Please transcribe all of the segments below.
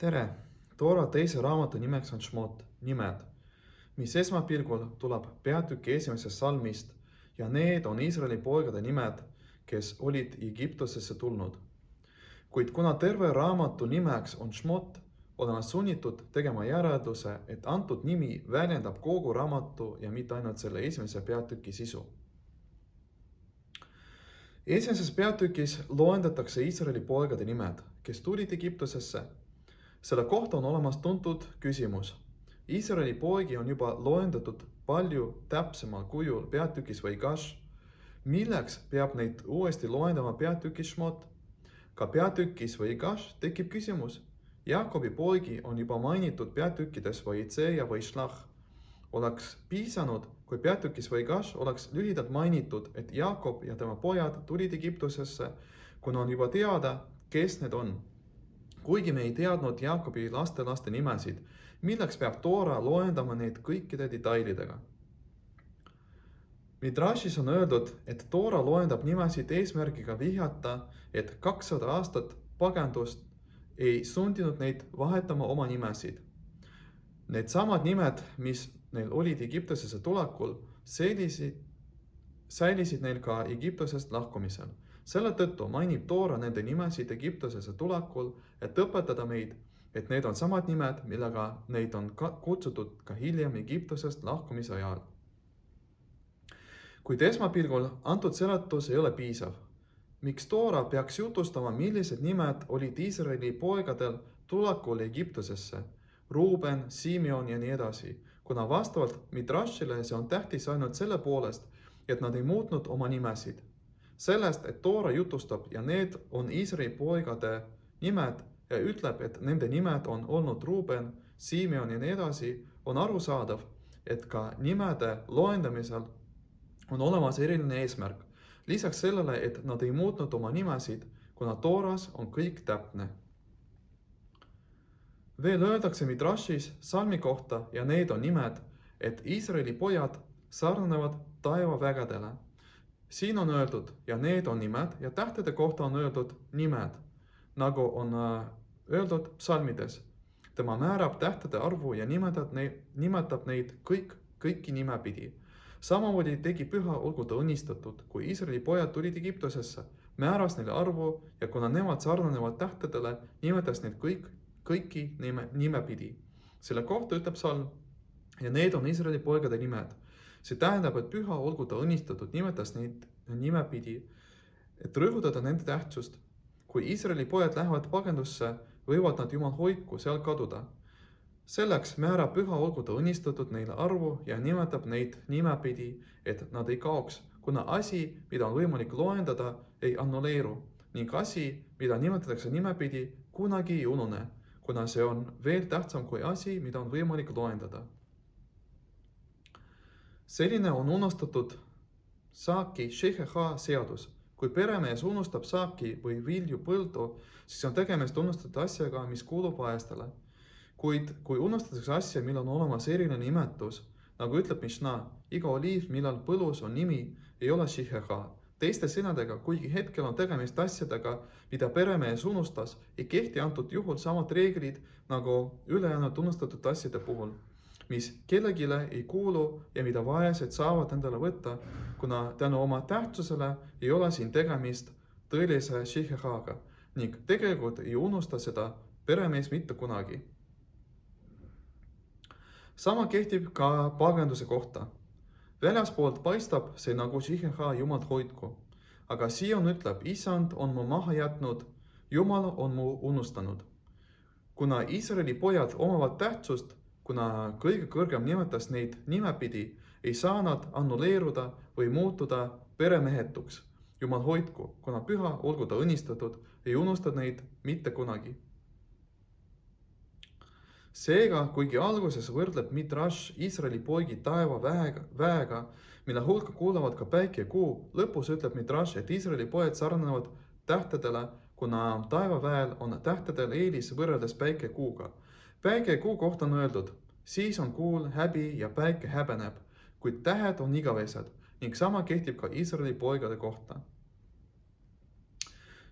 tere, Toora teise raamatu nimeks on Šmot, nimed, mis esmapilgul tuleb peatüki esimesest salmist ja need on Iisraeli poegade nimed, kes olid Egiptusesse tulnud. kuid kuna terve raamatu nimeks on Šmot, olen sunnitud tegema järelduse, et antud nimi väljendab kogu raamatu ja mitte ainult selle esimese peatüki sisu. esimeses peatükis loendatakse Iisraeli poegade nimed, kes tulid Egiptusesse selle kohta on olemas tuntud küsimus. Iisraeli poegi on juba loendatud palju täpsemal kujul peatükis Vaigash. milleks peab neid uuesti loendama peatükis Šmot? ka peatükis Vaigash tekib küsimus. Jaakobi poegi on juba mainitud peatükkides Vaitse ja Vaishlach. oleks piisanud, kui peatükis Vaigash oleks lühidalt mainitud, et Jaakob ja tema pojad tulid Egiptusesse, kuna on juba teada, kes need on kuigi me ei teadnud Jaakobi lastelaste nimesid, milleks peab Toora loendama neid kõikide detailidega. Midrashis on öeldud, et Toora loendab nimesid eesmärgiga vihjata, et kakssada aastat pagendust ei sundinud neid vahetama oma nimesid. Needsamad nimed, mis neil olid Egiptusesse tulekul, sellisid, säilisid neil ka Egiptusest lahkumisel selle tõttu mainib Toora nende nimesid Egiptusesse tulekul, et õpetada meid, et need on samad nimed, millega neid on ka kutsutud ka hiljem Egiptusest lahkumise ajal. kuid esmapilgul antud seletus ei ole piisav. miks Toora peaks jutustama, millised nimed olid Iisraeli poegadel tulekul Egiptusesse, Ruuben, Simeon ja nii edasi, kuna vastavalt Midrashile see on tähtis ainult selle poolest, et nad ei muutnud oma nimesid sellest, et Toora jutustab ja need on Iisraeli poegade nimed ja ütleb, et nende nimed on olnud Ruuben, Simeon ja nii edasi, on arusaadav, et ka nimede loendamisel on olemas eriline eesmärk. lisaks sellele, et nad ei muutnud oma nimesid, kuna Tooras on kõik täpne. veel öeldakse Midrashis salmi kohta ja need on nimed, et Iisraeli pojad sarnanevad taevavägedele siin on öeldud ja need on nimed ja tähtede kohta on öeldud nimed, nagu on äh, öeldud psalmides. tema määrab tähtede arvu ja nimetab neid, nimetab neid kõik, kõiki nimepidi. samamoodi tegi püha, olgu ta õnnistatud, kui Iisraeli pojad tulid Egiptusesse, määras neile arvu ja kuna nemad sarnanevad tähtedele, nimetas neid kõik, kõiki nime, nimepidi. selle kohta ütleb salm ja need on Iisraeli poegade nimed see tähendab, et püha olgu ta õnnistatud, nimetas neid nimepidi, et rõhutada nende tähtsust. kui Iisraeli pojad lähevad pagendusse, võivad nad jumal hoidku seal kaduda. selleks määrab püha olgu ta õnnistatud neile arvu ja nimetab neid nimepidi, et nad ei kaoks, kuna asi, mida on võimalik loendada, ei annuleeru ning asi, mida nimetatakse nimepidi, kunagi ei unune, kuna see on veel tähtsam kui asi, mida on võimalik loendada selline on unustatud saaki šeheha seadus. kui peremees unustab saaki või vilju põldu, siis on tegemist unustatud asjaga, mis kuulub vaestele. kuid kui unustatakse asja, millel on olemas eriline nimetus, nagu ütleb Mishnah, iga oliiv, millal põllus on nimi, ei ole šiheha. teiste sõnadega, kuigi hetkel on tegemist asjadega, mida peremees unustas, ei kehti antud juhul samad reeglid nagu ülejäänud unustatud asjade puhul mis kellelegi ei kuulu ja mida vaesed saavad endale võtta, kuna tänu oma tähtsusele ei ole siin tegemist tõelise šihehaga ning tegelikult ei unusta seda peremees mitte kunagi. sama kehtib ka pagenduse kohta. väljaspoolt paistab see nagu šiheha jumal hoidku, aga Sion ütleb, issand on mu maha jätnud, jumal on mu unustanud. kuna Iisraeli pojad omavad tähtsust kuna kõige kõrgem nimetas neid nimepidi, ei saa nad annuleeruda või muutuda peremehetuks. jumal hoidku, kuna püha, olgu ta õnnistatud, ei unusta neid mitte kunagi. seega, kuigi alguses võrdleb Midrash Iisraeli poigi taeva väega, väega, mille hulka kuuluvad ka päike ja kuu, lõpus ütleb Midrash, et Iisraeli poed sarnanevad tähtedele, kuna taevaväel on tähtedel eelis võrreldes päike ja kuuga päike kuu kohta on öeldud, siis on kuul häbi ja päike häbeneb, kuid tähed on igavesed ning sama kehtib ka Iisraeli poegade kohta.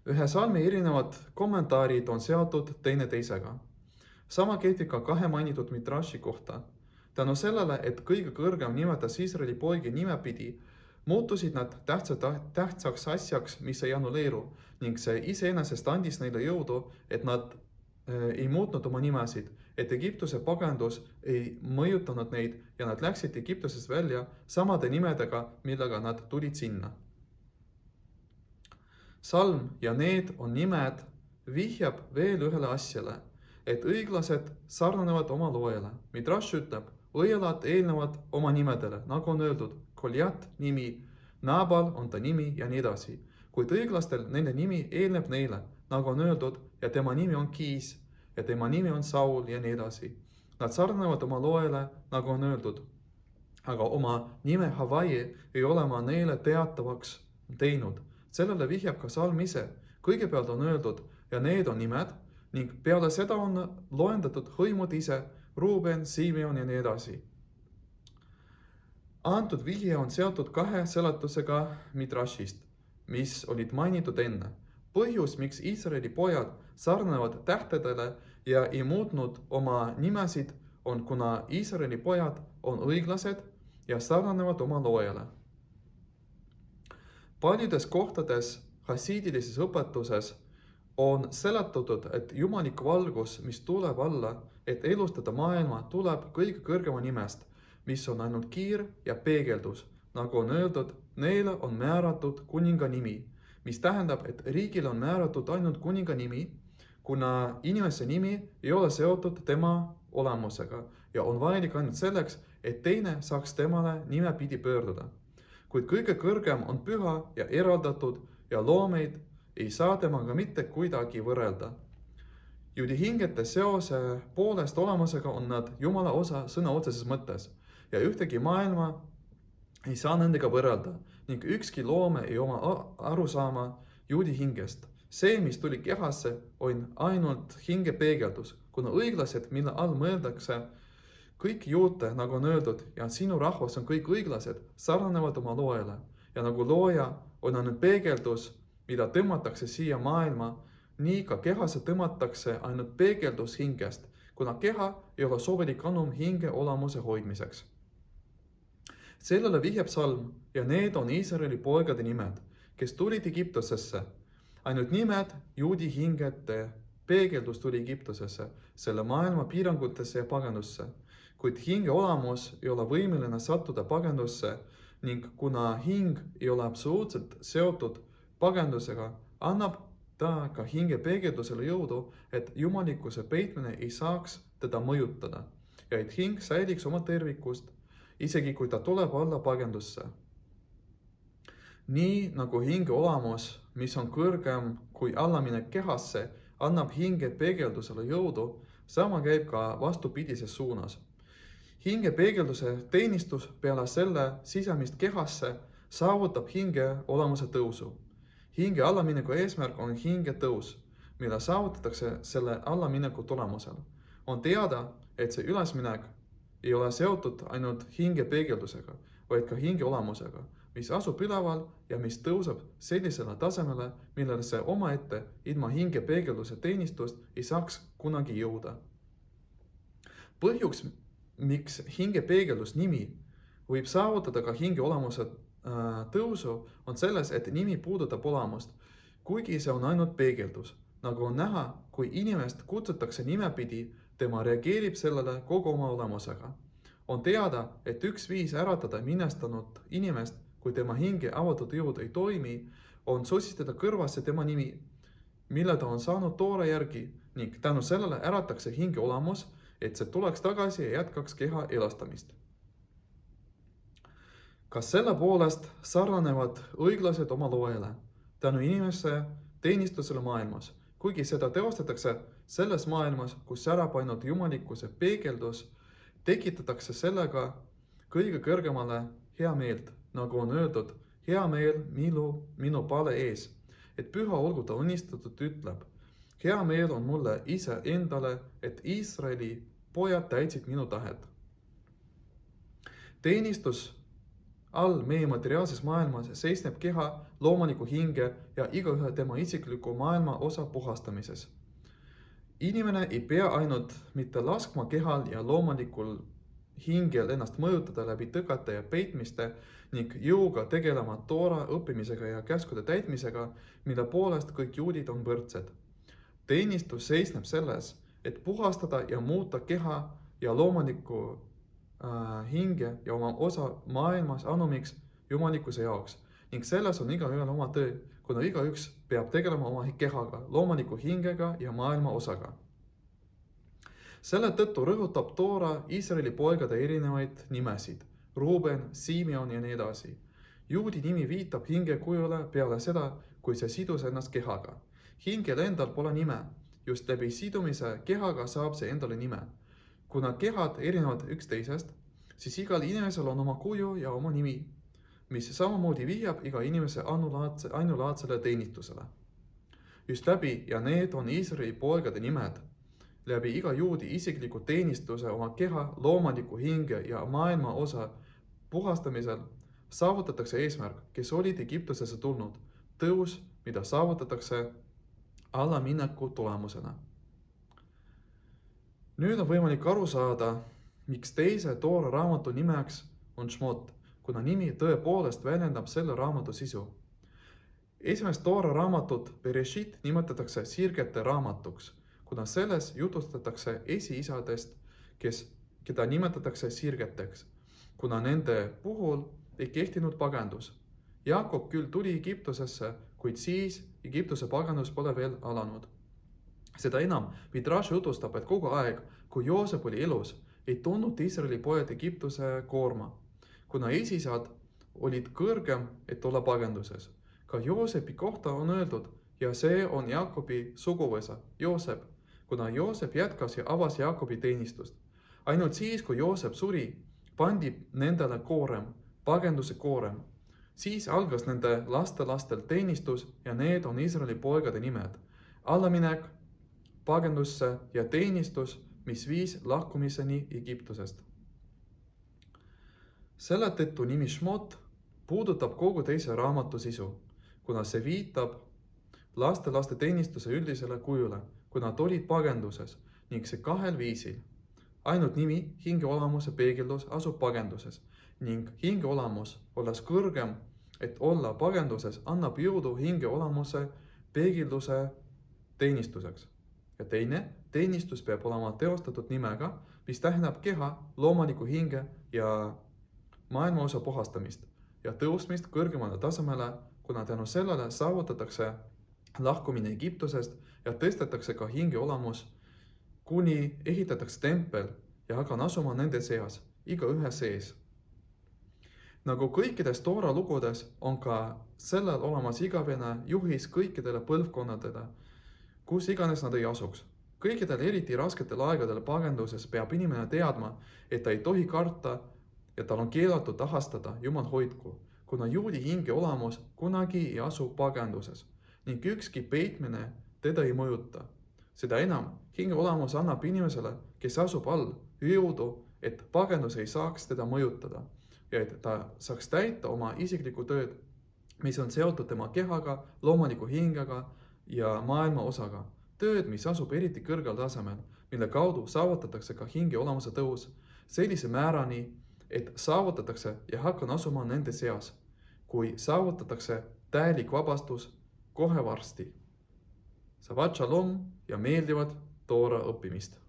ühe salmi erinevad kommentaarid on seotud teineteisega. sama kehtib ka kahe mainitud Mitraši kohta. tänu sellele, et kõige kõrgem nimetas Iisraeli poegi nimepidi, muutusid nad tähtsa, tähtsaks asjaks, mis ei annuleeru ning see iseenesest andis neile jõudu, et nad ei muutnud oma nimesid, et Egiptuse pagandus ei mõjutanud neid ja nad läksid Egiptusest välja samade nimedega, millega nad tulid sinna. salm ja need on nimed, vihjab veel ühele asjale, et õiglased sarnanevad oma loojale. Midrash ütleb, õelad eelnevad oma nimedele, nagu on öeldud, Koljat nimi, Nabal on ta nimi ja nii edasi. Kuid õiglastel nende nimi eelneb neile, nagu on öeldud, ja tema nimi on Kiis ja tema nimi on Saul ja nii edasi. Nad sarnanevad oma loele, nagu on öeldud. aga oma nime Hawaii ei ole ma neile teatavaks teinud. sellele vihjab ka salm ise. kõigepealt on öeldud ja need on nimed ning peale seda on loendatud hõimud ise, Ruuben, Simeon ja nii edasi antud vihje on seotud kahe seletusega Midrashist, mis olid mainitud enne. põhjus, miks Iisraeli pojad sarnanevad tähtedele ja ei muutnud oma nimesid, on kuna Iisraeli pojad on õiglased ja sarnanevad oma loojale. paljudes kohtades hasiidilises õpetuses on seletatud, et jumalik valgus, mis tuleb alla, et elustada maailma, tuleb kõige kõrgema nimest mis on ainult kiir ja peegeldus, nagu on öeldud, neile on määratud kuninga nimi, mis tähendab, et riigile on määratud ainult kuninga nimi, kuna inimese nimi ei ole seotud tema olemusega ja on vajalik ainult selleks, et teine saaks temale nimepidi pöörduda. kuid kõige kõrgem on püha ja eraldatud ja loomeid ei saa temaga mitte kuidagi võrrelda. juudi hingete seose poolest olemusega on nad Jumala osa sõna otseses mõttes ja ühtegi maailma ei saa nendega võrrelda ning ükski loome ei oma arusaama juudi hingest. see, mis tuli kehasse, on ainult hinge peegeldus, kuna õiglased, mille all mõeldakse kõik juute, nagu on öeldud, ja sinu rahvas on kõik õiglased, sarnanevad oma loojale ja nagu looja on ainult peegeldus, mida tõmmatakse siia maailma, nii ka kehasse tõmmatakse ainult peegeldus hingest, kuna keha ei ole sobilik annum hinge olamuse hoidmiseks sellele vihjab salm ja need on Iisraeli poegade nimed, kes tulid Egiptusesse. ainult nimed juudi hingete peegeldus tuli Egiptusesse, selle maailma piirangutesse ja pagandusse. kuid hinge olamus ei ole võimeline sattuda pagandusse ning kuna hing ei ole absoluutselt seotud pagandusega, annab ta ka hinge peegeldusele jõudu, et jumalikkuse peitmine ei saaks teda mõjutada ja et hing säiliks oma tervikust isegi kui ta tuleb alla pagendusse. nii nagu hinge olamus, mis on kõrgem kui allaminek kehasse, annab hinge peegeldusele jõudu, sama käib ka vastupidises suunas. hinge peegelduse teenistus peale selle sisemist kehasse saavutab hinge olemuse tõusu. hinge allamineku eesmärk on hinge tõus, mille saavutatakse selle allamineku tulemusel. on teada, et see ülesminek ei ole seotud ainult hinge peegeldusega, vaid ka hinge olemusega, mis asub üleval ja mis tõuseb sellisele tasemele, millele see omaette ilma hinge peegelduse teenistust ei saaks kunagi jõuda. põhjuks, miks hinge peegeldus nimi võib saavutada ka hinge olemuse äh, tõusu, on selles, et nimi puudutab olemust, kuigi see on ainult peegeldus. nagu on näha, kui inimest kutsutakse nimepidi tema reageerib sellele kogu oma olemusega. on teada, et üks viis äratada minestanud inimest, kui tema hinge avatud jõud ei toimi, on sossitada kõrvasse tema nimi, mille ta on saanud toore järgi ning tänu sellele äratakse hinge olemus, et see tuleks tagasi ja jätkaks keha elastamist. kas selle poolest sarnanevad õiglased oma loojale tänu inimese teenistusele maailmas, kuigi seda teostatakse selles maailmas, kus särab ainult jumalikkuse peegeldus, tekitatakse sellega kõige kõrgemale heameelt, nagu on öeldud, hea meel minu, minu pale ees, et püha olgu ta unistatud, ütleb. hea meel on mulle iseendale, et Iisraeli pojad täitsid minu tahet. teenistus all meie materiaalses maailmas seisneb keha, loomuliku hinge ja igaühe tema isikliku maailma osa puhastamises inimene ei pea ainult mitte laskma kehal ja loomulikul hingel ennast mõjutada läbi tõgete ja peitmiste ning jõuga tegelema toora õppimisega ja käskude täitmisega, mille poolest kõik juudid on võrdsed. teenistus seisneb selles, et puhastada ja muuta keha ja loomulikku hinge ja oma osa maailmas anumiks jumalikkuse jaoks ning selles on igaühel oma töö, kuna igaüks peab tegelema oma kehaga, loomuliku hingega ja maailma osaga. selle tõttu rõhutab Toora Iisraeli poegade erinevaid nimesid, Ruuben, Simeon ja nii edasi. juudi nimi viitab hingekujule peale seda, kui see sidus ennast kehaga. hingel endal pole nime, just läbi sidumise kehaga saab see endale nime. Kuna kehad erinevad üksteisest, siis igal inimesel on oma kuju ja oma nimi mis samamoodi viiab iga inimese ainulaadse, ainulaadsele teenistusele. just läbi ja need on Iisraeli poegade nimed, läbi iga juudi isikliku teenistuse oma keha, loomuliku hinge ja maailma osa puhastamisel saavutatakse eesmärk, kes olid Egiptusesse tulnud, tõus, mida saavutatakse allamineku tulemusena. Nüüd on võimalik aru saada, miks teise Toora raamatu nimeks on Šmot kuna nimi tõepoolest väljendab selle raamatu sisu. esimest Toora raamatut Bereshit nimetatakse sirgete raamatuks, kuna selles jutustatakse esiisadest, kes, keda nimetatakse sirgeteks, kuna nende puhul ei kehtinud pagendus. Jakob küll tuli Egiptusesse, kuid siis Egiptuse paganus pole veel alanud. Seda enam, Midrash jutustab, et kogu aeg, kui Joosep oli elus, ei tundnud Iisraeli pojad Egiptuse koorma kuna esisad olid kõrgem, et olla pagenduses. ka Joosepi kohta on öeldud ja see on Jaakobi suguvõsa, Joosep, kuna Joosep jätkas ja avas Jaakobi teenistust. ainult siis, kui Joosep suri, pandi nendele koorem, pagenduse koorem. siis algas nende lastelastel teenistus ja need on Iisraeli poegade nimed. allaminek, pagendusse ja teenistus, mis viis lahkumiseni Egiptusest selle tõttu nimi Šmot puudutab kogu teise raamatu sisu, kuna see viitab lastelaste teenistuse üldisele kujule, kui nad olid pagenduses ning see kahel viisil. ainult nimi, hingeolamuse peegeldus asub pagenduses ning hingeolamus, olles kõrgem, et olla pagenduses, annab jõudu hingeolamuse peegelduse teenistuseks. Ja teine, teenistus peab olema teostatud nimega, mis tähendab keha, loomulikku hinge ja maailmaosa puhastamist ja tõusmist kõrgemale tasemele, kuna tänu sellele saavutatakse lahkumine Egiptusest ja tõstetakse ka hingeolamus, kuni ehitatakse tempel ja hakan asuma nende seas, igaühe sees. nagu kõikides Toora lugudes on ka sellel olemas igavene juhis kõikidele põlvkonnadele, kus iganes nad ei asuks. kõikidel eriti rasketel aegadel pagenduses peab inimene teadma, et ta ei tohi karta ja tal on keelatud ahastada, jumal hoidku, kuna juudi hinge olamus kunagi ei asu pagenduses ning ükski peitmine teda ei mõjuta. seda enam, hinge olamus annab inimesele, kes asub all, jõudu, et pagendus ei saaks teda mõjutada ja et ta saaks täita oma isiklikku tööd, mis on seotud tema kehaga, loomuliku hingega ja maailma osaga. tööd, mis asub eriti kõrgel tasemel, mille kaudu saavutatakse ka hinge olemuse tõus sellise määrani, et saavutatakse ja hakkan asuma nende seas, kui saavutatakse täielik vabastus kohe varsti. Shabbat shalom ja meeldivat Toora õppimist